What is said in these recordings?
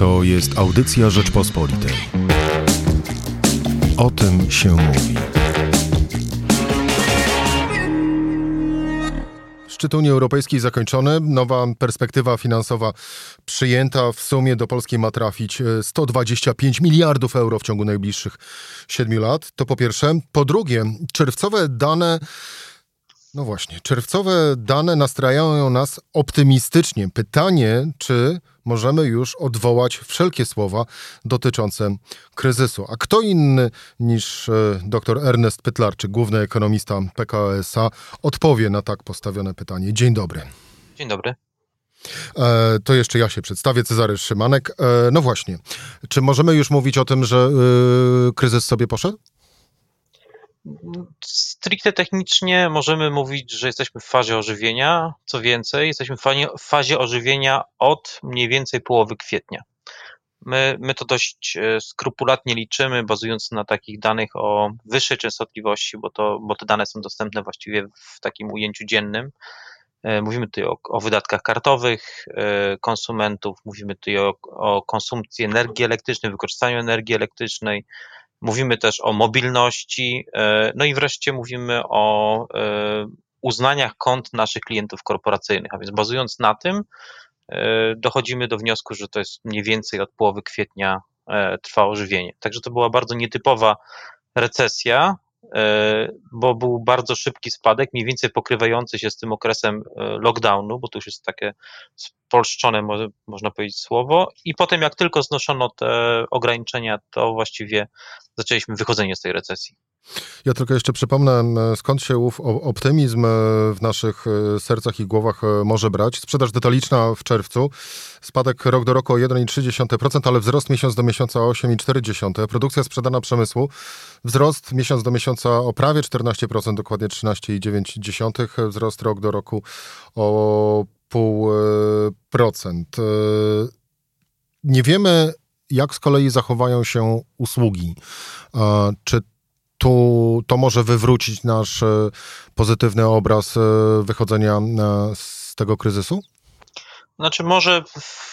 To jest audycja Rzeczpospolitej. O tym się mówi. Szczyt Unii Europejskiej zakończony, nowa perspektywa finansowa przyjęta. W sumie do Polski ma trafić 125 miliardów euro w ciągu najbliższych 7 lat. To po pierwsze. Po drugie, czerwcowe dane no właśnie, czerwcowe dane nastrajają nas optymistycznie. Pytanie, czy możemy już odwołać wszelkie słowa dotyczące kryzysu. A kto inny niż e, dr Ernest Pytlarczyk, główny ekonomista PKSA, odpowie na tak postawione pytanie. Dzień dobry. Dzień dobry. E, to jeszcze ja się przedstawię, Cezary Szymanek. E, no właśnie, czy możemy już mówić o tym, że kryzys sobie poszedł? Stricte technicznie możemy mówić, że jesteśmy w fazie ożywienia. Co więcej, jesteśmy w fazie ożywienia od mniej więcej połowy kwietnia. My, my to dość e, skrupulatnie liczymy, bazując na takich danych o wyższej częstotliwości, bo, to, bo te dane są dostępne właściwie w takim ujęciu dziennym. E, mówimy tutaj o, o wydatkach kartowych e, konsumentów, mówimy tutaj o, o konsumpcji energii elektrycznej, wykorzystaniu energii elektrycznej, Mówimy też o mobilności, e, no i wreszcie mówimy o e, uznaniach kont naszych klientów korporacyjnych, a więc bazując na tym, e, dochodzimy do wniosku, że to jest mniej więcej od połowy kwietnia trwało żywienie. Także to była bardzo nietypowa recesja, bo był bardzo szybki spadek, mniej więcej pokrywający się z tym okresem lockdownu, bo to już jest takie spolszczone, można powiedzieć, słowo. I potem, jak tylko znoszono te ograniczenia, to właściwie zaczęliśmy wychodzenie z tej recesji. Ja tylko jeszcze przypomnę, skąd się ów optymizm e, w naszych sercach i głowach może brać. Sprzedaż detaliczna w czerwcu, spadek rok do roku o 1,3%, ale wzrost miesiąc do miesiąca o 8,4%. Produkcja sprzedana przemysłu, wzrost miesiąc do miesiąca o prawie 14%, dokładnie 13,9%, wzrost rok do roku o 0,5%. E, nie wiemy, jak z kolei zachowają się usługi. Czy tu to może wywrócić nasz e, pozytywny obraz e, wychodzenia z tego kryzysu? Znaczy może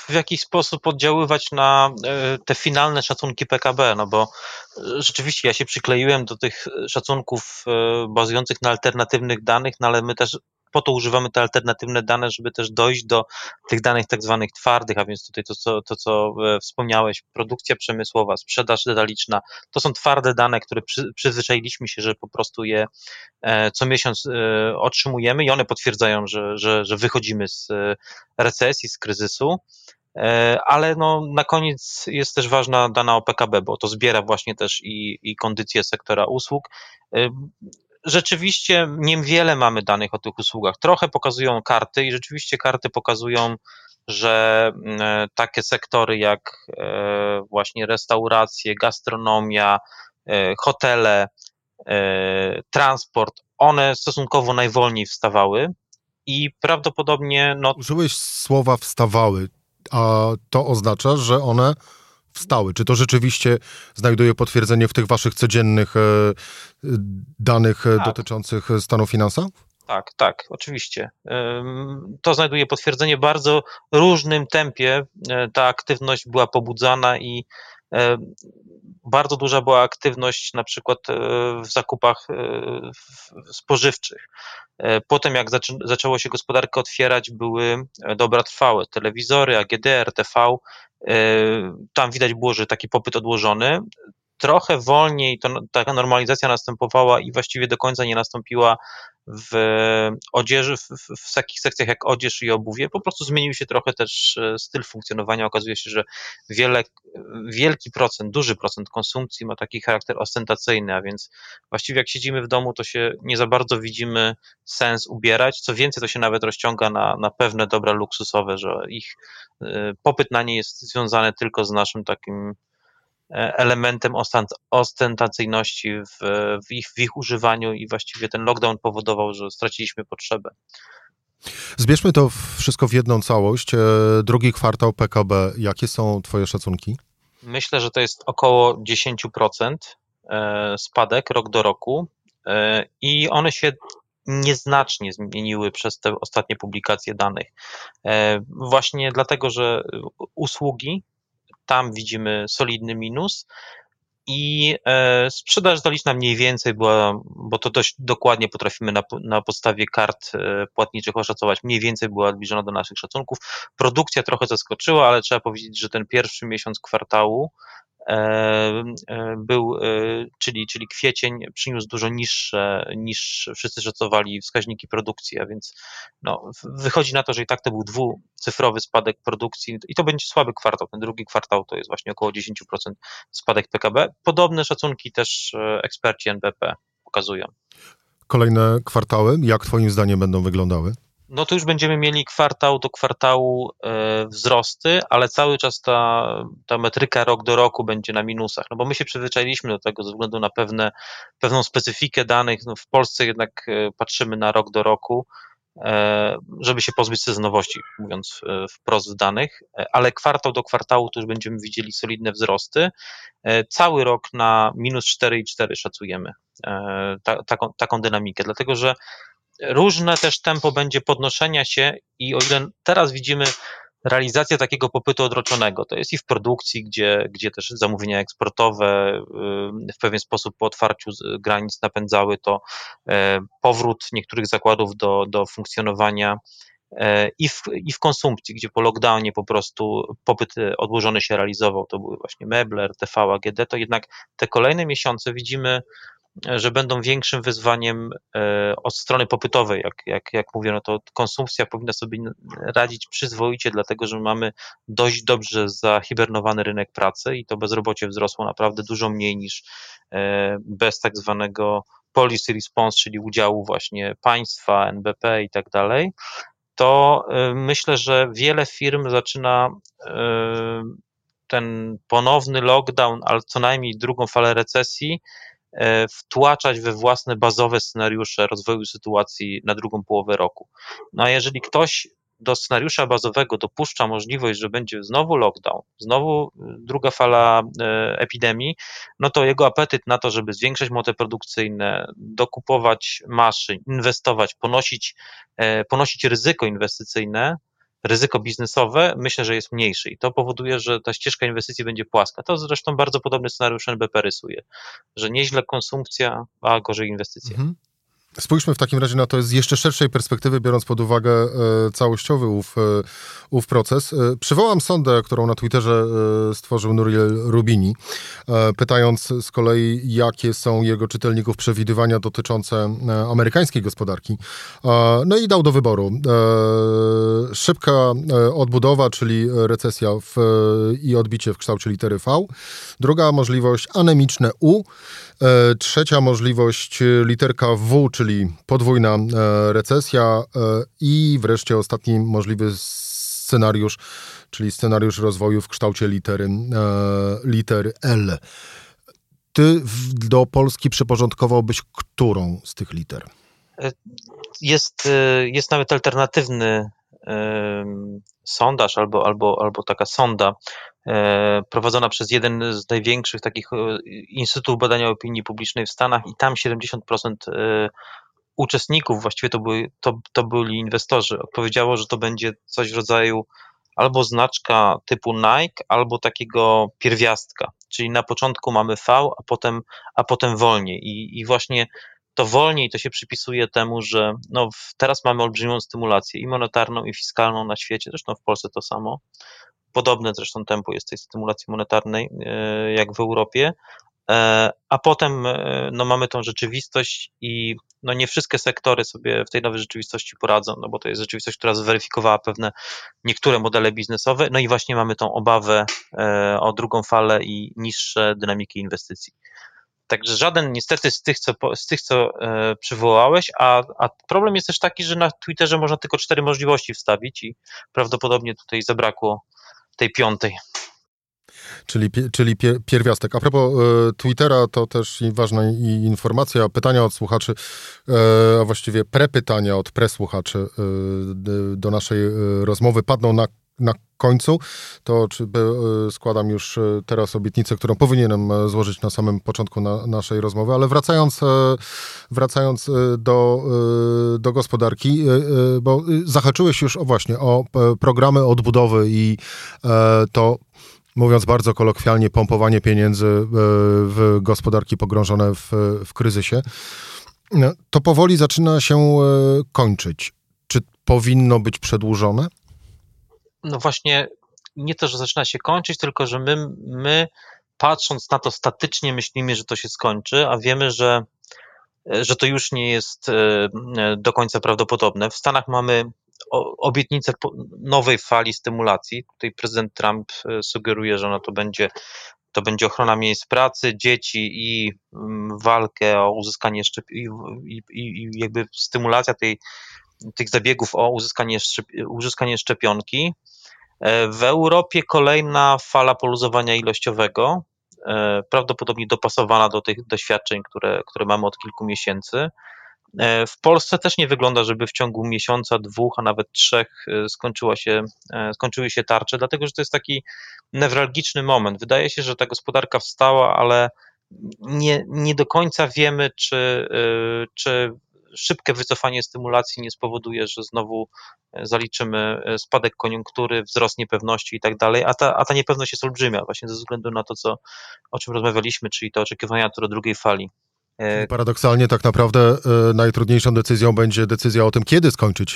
w jakiś sposób oddziaływać na e, te finalne szacunki PKB, no bo e, rzeczywiście ja się przykleiłem do tych szacunków e, bazujących na alternatywnych danych, no ale my też po to używamy te alternatywne dane, żeby też dojść do tych danych tak zwanych twardych, a więc tutaj to, co, to, co wspomniałeś, produkcja przemysłowa, sprzedaż detaliczna, to są twarde dane, które przy, przyzwyczailiśmy się, że po prostu je co miesiąc otrzymujemy i one potwierdzają, że, że, że wychodzimy z recesji, z kryzysu. E, ale no, na koniec jest też ważna dana o PKB, bo to zbiera właśnie też i, i kondycję sektora usług. E, rzeczywiście niewiele mamy danych o tych usługach. Trochę pokazują karty i rzeczywiście karty pokazują, że e, takie sektory jak właśnie restauracje, gastronomia, hotele, transport, one stosunkowo najwolniej wstawały i prawdopodobnie. No, Użyłeś słowa wstawały, a to oznacza, że one wstały. Czy to rzeczywiście znajduje potwierdzenie w tych waszych codziennych e, danych e, tak. dotyczących stanu finansów? Tak, tak, oczywiście. To znajduje potwierdzenie w bardzo różnym tempie. E, ta aktywność była pobudzana i bardzo duża była aktywność na przykład w zakupach spożywczych. E, potem, jak zaczęło się gospodarkę otwierać, były e, dobra trwałe. Telewizory, AGD, RTV. E, tam widać było, że taki popyt odłożony. Trochę wolniej to, taka normalizacja następowała i właściwie do końca nie nastąpiła w odzieży, w, w, takich sekcjach jak odzież i obuwie. Po prostu zmienił się trochę też e, styl funkcjonowania. Okazuje się, że wiele, wielki procent, duży procent konsumpcji ma taki charakter ostentacyjny, a więc właściwie jak siedzimy w domu, to się nie za bardzo widzimy sens ubierać. Co więcej, to się nawet rozciąga na, na pewne dobra luksusowe, że ich e, popyt na nie jest związany tylko z naszym takim elementem ostentacyjności w, w, ich, w ich używaniu i właściwie ten lockdown powodował, że straciliśmy potrzebę. Zbierzmy to wszystko w jedną całość. E, drugi kwartał PKB, jakie są Twoje szacunki? Myślę, że to jest około 10% e, spadek rok do roku i one się nieznacznie zmieniły przez te ostatnie publikacje danych. Właśnie dlatego, że usługi tam widzimy solidny minus i e, sprzedaż detaliczna mniej więcej była, bo to dość dokładnie potrafimy na, na podstawie kart e, płatniczych oszacować, mniej więcej była zbliżona do naszych szacunków. Produkcja trochę zaskoczyła, ale trzeba powiedzieć, że ten pierwszy miesiąc kwartału był, e, czyli, czyli kwiecień przyniósł dużo niższe niż wszyscy szacowali wskaźniki produkcji, a więc no, wychodzi na to, że i tak to był dwucyfrowy spadek produkcji i to będzie słaby kwartał. Ten drugi kwartał to jest właśnie około 10% spadek PKB. Podobne szacunki też eksperci NBP pokazują. Kolejne kwartały, jak Twoim zdaniem będą wyglądały? No to już będziemy mieli kwartał do kwartału e, wzrosty, ale cały czas ta, ta metryka rok do roku będzie na minusach, no bo my się przyzwyczailiśmy do tego ze względu na pewne, pewną specyfikę danych. No w Polsce jednak e, patrzymy na rok do roku, e, żeby się pozbyć sezonowości, mówiąc wprost w danych, ale kwartał do kwartału to już będziemy widzieli solidne wzrosty. Cały rok na minus 4,4 szacujemy ta, taką, taką dynamikę, dlatego że różne też tempo będzie podnoszenia się i o ile teraz widzimy realizację takiego popytu odroczonego, to jest i w produkcji, gdzie, gdzie też zamówienia eksportowe y, w pewien sposób po otwarciu granic napędzały to e, powrót niektórych zakładów do, do funkcjonowania e, i w, i w konsumpcji, gdzie po lockdownie po prostu popyt odłożony się realizował, to były właśnie Mebler, TV, AGD, to jednak te kolejne miesiące widzimy że będą większym wyzwaniem e, od strony popytowej. Jak, jak, jak mówię, no to konsumpcja powinna sobie radzić przyzwoicie, dlatego że mamy dość dobrze zahibernowany rynek pracy i to bezrobocie wzrosło naprawdę dużo mniej niż e, bez tak zwanego policy response, czyli udziału właśnie państwa, NBP i tak dalej. To e, myślę, że wiele firm zaczyna ten ponowny lockdown, ale co najmniej drugą falę recesji, wtłaczać we własne bazowe scenariusze rozwoju sytuacji na drugą połowę roku. No a jeżeli ktoś do scenariusza bazowego dopuszcza możliwość, że będzie znowu lockdown, znowu e, druga fala e, epidemii, no to jego apetyt na to, żeby zwiększać moce produkcyjne, dokupować maszyn, inwestować, ponosić, ponosić ryzyko inwestycyjne, ryzyko biznesowe myślę, że jest mniejszy i to powoduje, że ta ścieżka inwestycji będzie płaska. To zresztą bardzo podobny scenariusz NBP rysuje, że nieźle konsumpcja, a gorzej inwestycje. Mhm. Spójrzmy w takim razie na to z jeszcze szerszej perspektywy, biorąc pod uwagę e, całościowy ów, e, ów proces. E, przywołam sondę, którą na Twitterze stworzył Nuriel Rubini, pytając z kolei, jakie są jego czytelników przewidywania dotyczące amerykańskiej gospodarki. no i dał do wyboru szybka odbudowa, czyli recesja w, i odbicie w kształcie litery V. Druga możliwość anemiczne U. Trzecia możliwość literka W, czyli podwójna e, recesja e, i wreszcie ostatni możliwy scenariusz, czyli scenariusz rozwoju w kształcie litery, e, litery L. Ty do Polski przyporządkowałbyś którą z tych liter? Jest, jest nawet alternatywny sondaż albo, albo, albo taka sonda prowadzona przez jeden z największych takich instytutów badania opinii publicznej w Stanach i tam 70% uczestników, właściwie to, były, to, to byli inwestorzy, odpowiedziało, że to będzie coś w rodzaju albo znaczka typu Nike, albo takiego pierwiastka, czyli na początku mamy V, a potem, a potem wolniej. I, I właśnie to wolniej to się przypisuje temu, że no, teraz mamy olbrzymią stymulację i monetarną, i fiskalną na świecie, zresztą w Polsce to samo. Podobne zresztą tempo jest tej stymulacji monetarnej e, jak w Europie, E, a potem e, no, mamy tą rzeczywistość i no, nie wszystkie sektory sobie w tej nowej rzeczywistości poradzą, no bo to jest rzeczywistość, która zweryfikowała pewne niektóre modele biznesowe, no i właśnie mamy tą obawę o drugą falę i niższe dynamiki inwestycji. Także żaden niestety z tych, co, z tych, co przywołałeś, a, a problem jest też taki, że na Twitterze można tylko cztery możliwości wstawić i prawdopodobnie tutaj zabrakło tej piątej. Czyli, czyli pierwiastek. A propos e, Twittera, to też ważna informacja, pytania od słuchaczy, e, a właściwie prepytania od presłuchaczy e, do naszej rozmowy padną na, na końcu, to czy, składam już teraz obietnicę, którą powinienem złożyć na samym początku na, naszej rozmowy, ale wracając, wracając do, do gospodarki, bo zahaczyłeś już o właśnie o programy odbudowy i to mówiąc bardzo kolokwialnie, pompowanie pieniędzy w gospodarki pogrążone w, w kryzysie. To powoli zaczyna się kończyć. Czy powinno być przedłużone? No właśnie, nie to, że zaczyna się kończyć, tylko że my, my patrząc na to statycznie myślimy, że to się skończy, a wiemy, że, że to już nie jest e, do końca prawdopodobne. W Stanach mamy obietnicę nowej fali stymulacji. Tutaj prezydent Trump e, sugeruje, że ona to będzie to będzie ochrona miejsc pracy, dzieci i mm, walkę o uzyskanie szczep- i, i, i jakby stymulacja tej, tych zabiegów o uzyskanie, uzyskanie szczepionki. E, w Europie kolejna fala poluzowania ilościowego, e, prawdopodobnie dopasowana do tych doświadczeń, które, które mamy od kilku miesięcy. E, w Polsce też nie wygląda, żeby w ciągu miesiąca, dwóch, a nawet trzech skończyła się, skończyły się tarcze, dlatego że to jest taki newralgiczny moment. Wydaje się, że ta gospodarka wstała, ale nie, nie do końca wiemy, czy, czy szybkie wycofanie stymulacji nie spowoduje, że znowu e, zaliczymy e, spadek koniunktury, wzrost niepewności i tak dalej, a ta, niepewność jest olbrzymia właśnie ze względu na to, co, o czym rozmawialiśmy, czyli te oczekiwania do drugiej fali. E, paradoksalnie tak naprawdę najtrudniejszą decyzją będzie decyzja o tym, kiedy skończyć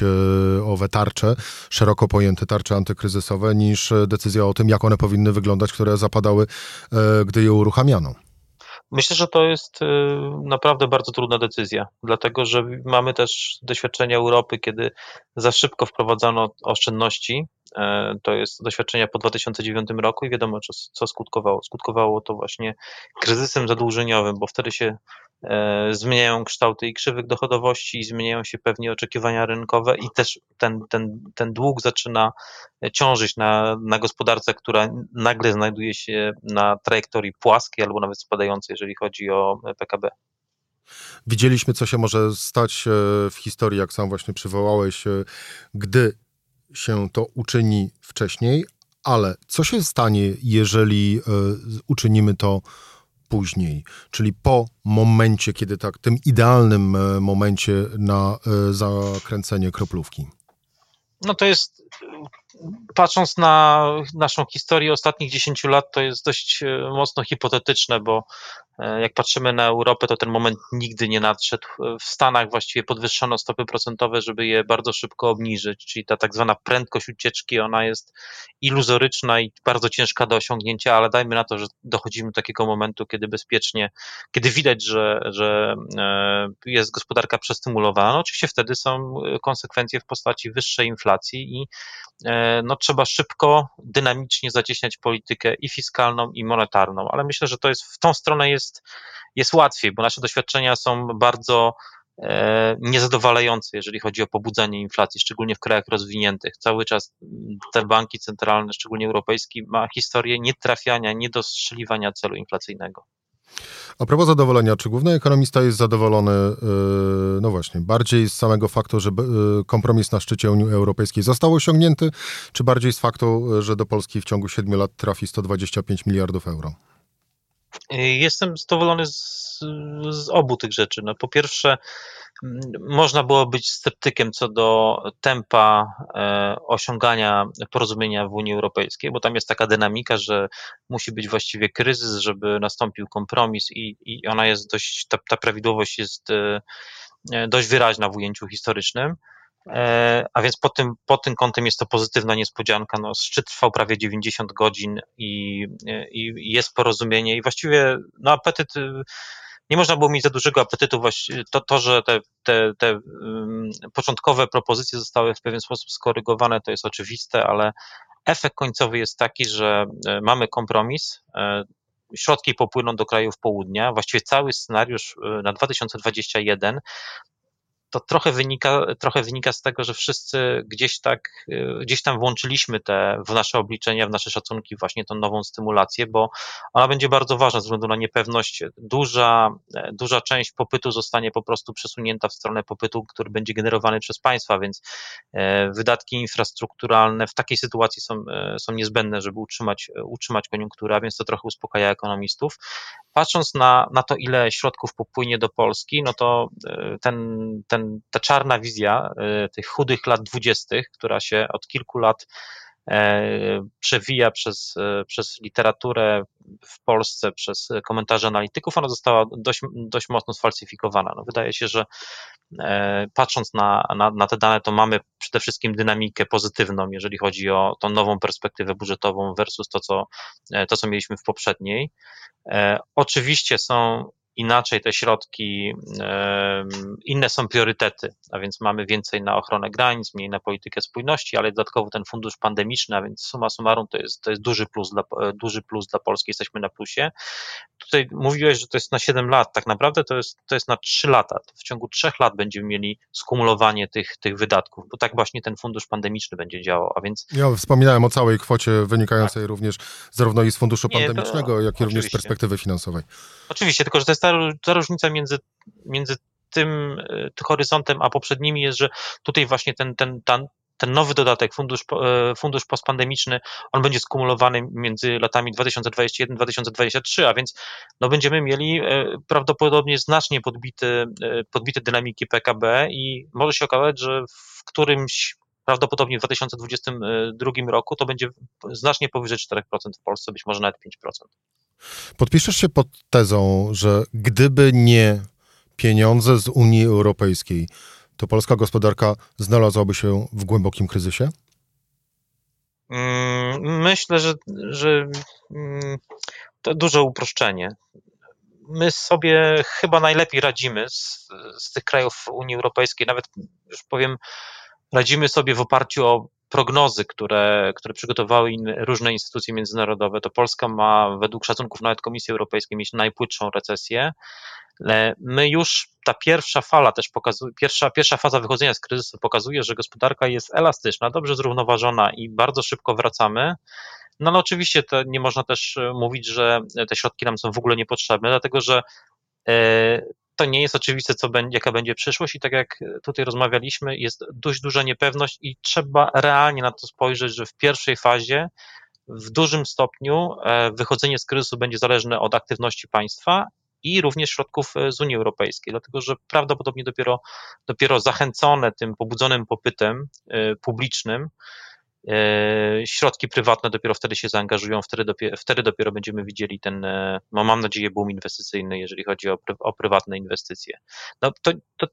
owe tarcze, szeroko pojęte tarcze antykryzysowe, niż decyzja o tym, jak one powinny wyglądać, które zapadały, gdy je uruchamiano. Myślę, że to jest y, naprawdę bardzo trudna decyzja, dlatego że mamy też doświadczenia Europy, kiedy za szybko wprowadzano oszczędności. E, to jest doświadczenia po 2009 roku i wiadomo, co skutkowało. Skutkowało to właśnie kryzysem zadłużeniowym, bo wtedy się zmieniają kształty i krzywych dochodowości, zmieniają się pewnie oczekiwania rynkowe, i też ten, ten, ten dług zaczyna ciążyć na, na gospodarce, która nagle znajduje się na trajektorii płaskiej albo nawet spadającej, jeżeli chodzi o PKB. Widzieliśmy, co się może stać e, w historii, jak sam właśnie przywołałeś, e, gdy się to uczyni wcześniej, ale co się stanie, jeżeli e, uczynimy to później, czyli po momencie, kiedy tak, tym idealnym momencie na zakręcenie kroplówki? No to jest patrząc na naszą historię ostatnich 10 lat, to jest dość e, mocno hipotetyczne, bo e, jak patrzymy na Europę, to ten moment nigdy nie nadszedł. W Stanach właściwie podwyższono stopy procentowe, żeby je bardzo szybko obniżyć, czyli ta tak zwana prędkość ucieczki, ona jest iluzoryczna i bardzo ciężka do osiągnięcia, ale dajmy na to, że dochodzimy do takiego momentu, kiedy bezpiecznie, kiedy widać, że, że e, jest gospodarka przestymulowana. No, oczywiście wtedy są konsekwencje w postaci wyższej inflacji i no, trzeba szybko, dynamicznie zacieśniać politykę i fiskalną, i monetarną, ale myślę, że to jest w tą stronę jest, jest łatwiej, bo nasze doświadczenia są bardzo e, niezadowalające, jeżeli chodzi o pobudzanie inflacji, szczególnie w krajach rozwiniętych. Cały czas te banki centralne, szczególnie europejskie, ma historię nietrafiania, niedostrzeliwania celu inflacyjnego. A propos zadowolenia, czy główny ekonomista jest zadowolony, e, no właśnie, bardziej z samego faktu, że e, kompromis na szczycie Unii Europejskiej został osiągnięty, czy bardziej z faktu, że do Polski w ciągu 7 lat trafi 125 miliardów euro? Jestem zadowolony z, z obu tych rzeczy. No, po pierwsze, można było być sceptykiem co do tempa e, osiągania porozumienia w Unii Europejskiej, bo tam jest taka dynamika, że musi być właściwie kryzys, żeby nastąpił kompromis i, i ona jest dość, ta, ta prawidłowość jest e, e, dość wyraźna w ujęciu historycznym. A więc pod tym, pod tym kątem jest to pozytywna niespodzianka. No, szczyt trwał prawie 90 godzin i, i jest porozumienie i właściwie no, apetyt nie można było mieć za dużego apetytu. To, to że te, te, te początkowe propozycje zostały w pewien sposób skorygowane, to jest oczywiste, ale efekt końcowy jest taki, że e, mamy kompromis. E, środki popłyną do krajów południa. Właściwie cały scenariusz e, na 2021 to trochę wynika, trochę wynika z tego, że wszyscy gdzieś tak, y, gdzieś tam włączyliśmy te w nasze obliczenia, w nasze szacunki właśnie tą nową stymulację, bo ona będzie bardzo ważna ze względu na niepewność. Duża, e, duża część popytu zostanie po prostu przesunięta w stronę popytu, który będzie generowany przez państwa, więc e, wydatki infrastrukturalne w takiej sytuacji są, e, są niezbędne, żeby utrzymać, utrzymać koniunkturę, a więc to trochę uspokaja ekonomistów. Patrząc na, na to, ile środków popłynie do Polski, no to ten, ten ten, ta czarna wizja y, tych chudych lat dwudziestych, która się od kilku lat przewija przez, przez literaturę w Polsce, przez komentarze analityków, ona została dość, dość mocno sfalsyfikowana. No, wydaje się, że patrząc na, na, na te dane, to mamy przede wszystkim dynamikę pozytywną, jeżeli chodzi o tą nową perspektywę budżetową versus to, co, to, co mieliśmy w poprzedniej. Oczywiście są inaczej te środki, inne są priorytety, a więc mamy więcej na ochronę granic, mniej na politykę spójności, ale dodatkowo ten fundusz pandemiczny, a więc suma summarum to jest, to jest duży, plus dla, duży plus dla Polski, jesteśmy na plusie. Tutaj mówiłeś, że to jest na 7 lat, tak naprawdę to jest, to jest na 3 lata. W ciągu 3 lat będziemy mieli skumulowanie tych, tych wydatków, bo tak właśnie ten fundusz pandemiczny będzie działał, a więc... Ja wspominałem o całej kwocie wynikającej tak. również zarówno i z funduszu pandemicznego, Nie, jak i również z perspektywy finansowej. Oczywiście, tylko że to jest ta, ta różnica między, między tym, e, tym horyzontem a poprzednimi jest, że tutaj właśnie ten, ten, ten, nowy dodatek, fundusz, e, fundusz postpandemiczny, on będzie skumulowany między latami 2021-2023, a więc no, będziemy mieli e, prawdopodobnie znacznie podbity, podbite dynamiki PKB i może się okazać, że w którymś prawdopodobnie w 2022 roku to będzie znacznie powyżej 4% w Polsce, być może nawet 5%. Podpiszesz się pod tezą, że gdyby nie pieniądze z Unii Europejskiej, to polska gospodarka znalazłaby się w głębokim kryzysie? Mm, myślę, że, że mm, to duże uproszczenie. My sobie chyba najlepiej radzimy z, z tych krajów Unii Europejskiej, nawet już powiem, radzimy sobie w oparciu o prognozy, które, które przygotowały inne, różne instytucje międzynarodowe, to Polska ma według szacunków nawet Komisji Europejskiej mieć najpłytszą recesję. My już ta pierwsza fala też pokazuje, pierwsza, pierwsza faza wychodzenia z kryzysu pokazuje, że gospodarka jest elastyczna, dobrze zrównoważona i bardzo szybko wracamy. No ale oczywiście to nie można też mówić, że te środki nam są w ogóle niepotrzebne, dlatego że e, to nie jest oczywiste, co będzie, jaka będzie przyszłość i tak jak tutaj rozmawialiśmy, jest dość duża niepewność i trzeba realnie na to spojrzeć, że w pierwszej fazie w dużym stopniu e, wychodzenie z kryzysu będzie zależne od aktywności państwa i również środków e, z Unii Europejskiej, dlatego że prawdopodobnie dopiero, dopiero zachęcone tym pobudzonym popytem e, publicznym, E, środki prywatne dopiero wtedy się zaangażują, wtedy dopiero, wtedy dopiero będziemy widzieli ten, e, no mam nadzieję, boom inwestycyjny, jeżeli chodzi o, o prywatne inwestycje. No to, to,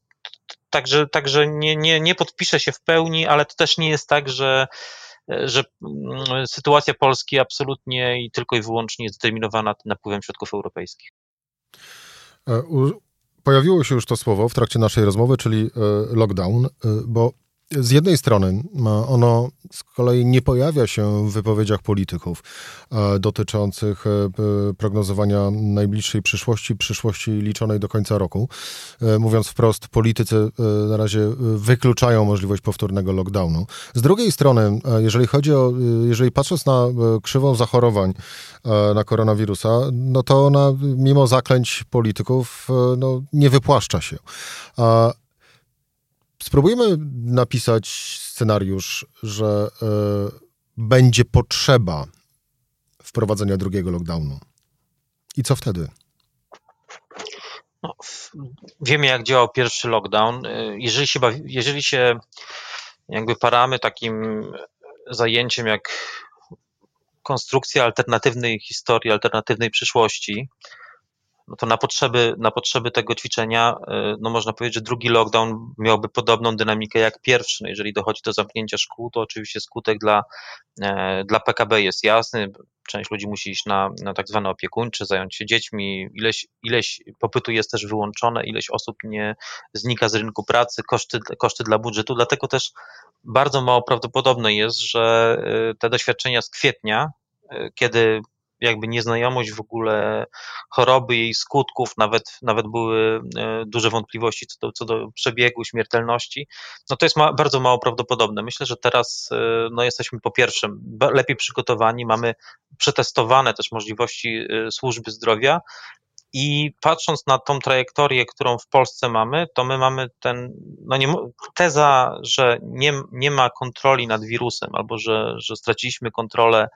także także nie, nie, nie podpiszę się w pełni, ale to też nie jest tak, że e, że mm, sytuacja Polski absolutnie i tylko i wyłącznie jest zdeterminowana napływem środków europejskich. Pojawiło się już to słowo w trakcie naszej rozmowy, czyli lockdown, bo z jednej strony ono z kolei nie pojawia się w wypowiedziach polityków e, dotyczących e, prognozowania najbliższej przyszłości, przyszłości liczonej do końca roku. E, mówiąc wprost, politycy na razie wykluczają możliwość powtórnego lockdownu. Z drugiej strony, jeżeli chodzi o, jeżeli patrząc na krzywą zachorowań na koronawirusa, no to ona mimo zaklęć polityków no, nie wypłaszcza się. Spróbujmy napisać scenariusz, że y, będzie potrzeba wprowadzenia drugiego lockdownu. I co wtedy? No, wiemy, jak działał pierwszy lockdown. E, jeżeli się, jeżeli się jakby paramy takim zajęciem jak konstrukcja alternatywnej historii, alternatywnej przyszłości, no to na potrzeby, na potrzeby tego ćwiczenia, y, no można powiedzieć, że drugi lockdown miałby podobną dynamikę jak pierwszy. No jeżeli dochodzi do zamknięcia szkół, to oczywiście skutek dla, e, dla PKB jest jasny. Część ludzi musi iść na, na tak zwane opiekuńcze, zająć się dziećmi, ileś, ileś popytu jest też wyłączone, ileś osób nie znika z rynku pracy, koszty, koszty dla budżetu, dlatego też bardzo mało prawdopodobne jest, że y, te doświadczenia z kwietnia, kiedy jakby nieznajomość w ogóle choroby, jej skutków, nawet, nawet były e, duże wątpliwości co do, co do przebiegu, śmiertelności, no to jest ma, bardzo mało prawdopodobne. Myślę, że teraz e, no, jesteśmy po pierwsze lepiej przygotowani, mamy przetestowane też możliwości e, służby zdrowia, i patrząc na tą trajektorię, którą w Polsce mamy, to my mamy ten, no nie, teza, że nie, nie ma kontroli nad wirusem albo że, że straciliśmy kontrolę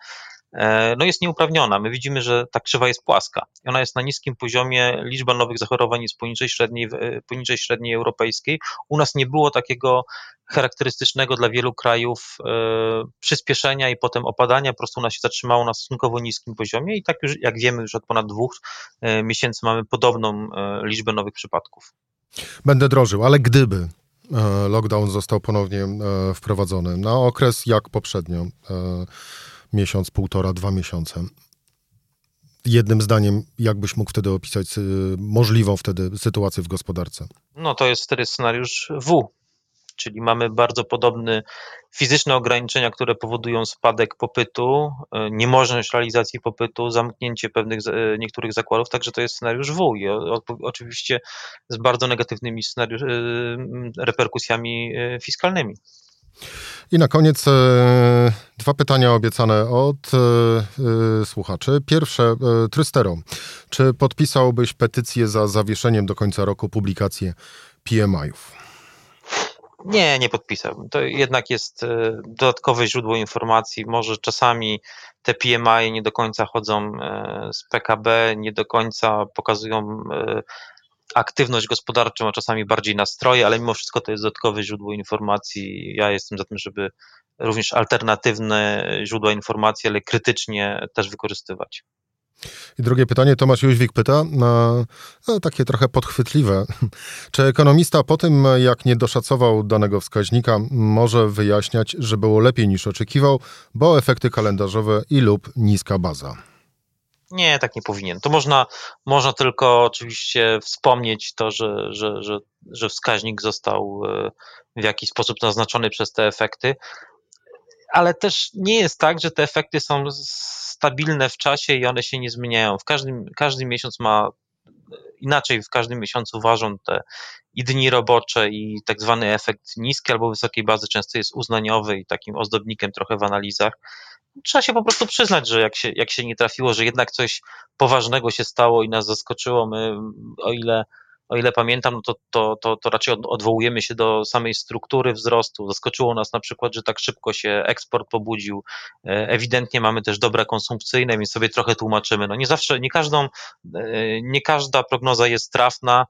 no jest nieuprawniona. My widzimy, że ta krzywa jest płaska. Ona jest na niskim poziomie, liczba nowych zachorowań jest poniżej średniej, poniżej średniej europejskiej. U nas nie było takiego charakterystycznego dla wielu krajów e, przyspieszenia i potem opadania. Po prostu ona się zatrzymało na stosunkowo niskim poziomie i tak już, jak wiemy, już od ponad dwóch e, miesięcy mamy podobną liczbę nowych przypadków. Będę drożył, ale gdyby E, lockdown został ponownie e, wprowadzony na okres jak poprzednio, e, miesiąc, półtora, dwa miesiące. Jednym zdaniem, jakbyś mógł wtedy opisać możliwą wtedy sytuację w gospodarce? No to jest wtedy scenariusz W, czyli mamy bardzo podobne fizyczne ograniczenia, które powodują spadek popytu, e, niemożność realizacji popytu, zamknięcie pewnych e, niektórych zakładów, także to jest scenariusz W i oczywiście z bardzo negatywnymi reperkusjami fiskalnymi. I na koniec e, dwa pytania obiecane od e, słuchaczy. Pierwsze, e, Trystero. Czy podpisałbyś petycję za zawieszeniem do końca roku publikacji PMI-ów? Nie, nie podpisałbym. To jednak jest e, dodatkowe źródło informacji. Może czasami te PMI nie do końca chodzą e, z PKB, nie do końca pokazują e, aktywność gospodarczą, a czasami bardziej nastroje, ale mimo wszystko to jest dodatkowe źródło informacji. Ja jestem za tym, żeby również alternatywne źródła informacji, ale krytycznie też wykorzystywać. I drugie pytanie, Tomasz Jóźwik pyta, no, takie trochę podchwytliwe. Czy ekonomista po tym, jak nie doszacował danego wskaźnika, może wyjaśniać, że było lepiej niż oczekiwał, bo efekty kalendarzowe i lub niska baza? Nie, tak nie powinien. To można, można tylko oczywiście wspomnieć to, że, że, że, że wskaźnik został e, w jakiś sposób naznaczony przez te efekty, ale też nie jest tak, że te efekty są stabilne w czasie i one się nie zmieniają. W każdym, każdy miesiąc ma inaczej, w każdym miesiącu ważą te i dni robocze i tak zwany efekt niskiej albo wysokiej bazy często jest uznaniowy i takim ozdobnikiem trochę w analizach. Trzeba się po prostu przyznać, że jak się, jak się nie trafiło, że jednak coś poważnego się stało i nas zaskoczyło, my o ile o ile pamiętam, no to, to, to, to raczej odwołujemy się do samej struktury wzrostu. Zaskoczyło nas na przykład, że tak szybko się eksport pobudził. E, ewidentnie mamy też dobra konsumpcyjne, więc sobie trochę tłumaczymy. No nie zawsze, nie każdą, e, nie każda prognoza jest trafna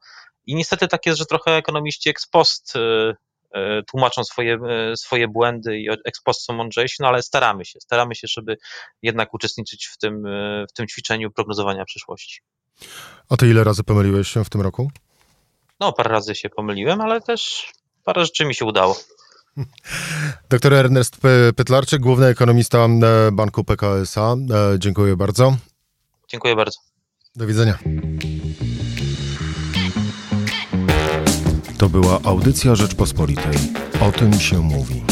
i niestety tak jest, że trochę ekonomiści ex post e, tłumaczą swoje, swoje błędy i ex post są mądrzejsi, no ale staramy się, staramy się, żeby jednak uczestniczyć w tym, w tym ćwiczeniu prognozowania przyszłości. A ty ile razy pomyliłeś się w tym roku? No, parę razy się pomyliłem, ale też parę rzeczy mi się udało. Doktor Ernest Pytlarczyk, główny ekonomista e, Banku PKSA. E, dziękuję bardzo. Dziękuję bardzo. Do widzenia. To była audycja Rzeczpospolitej. O tym się mówi.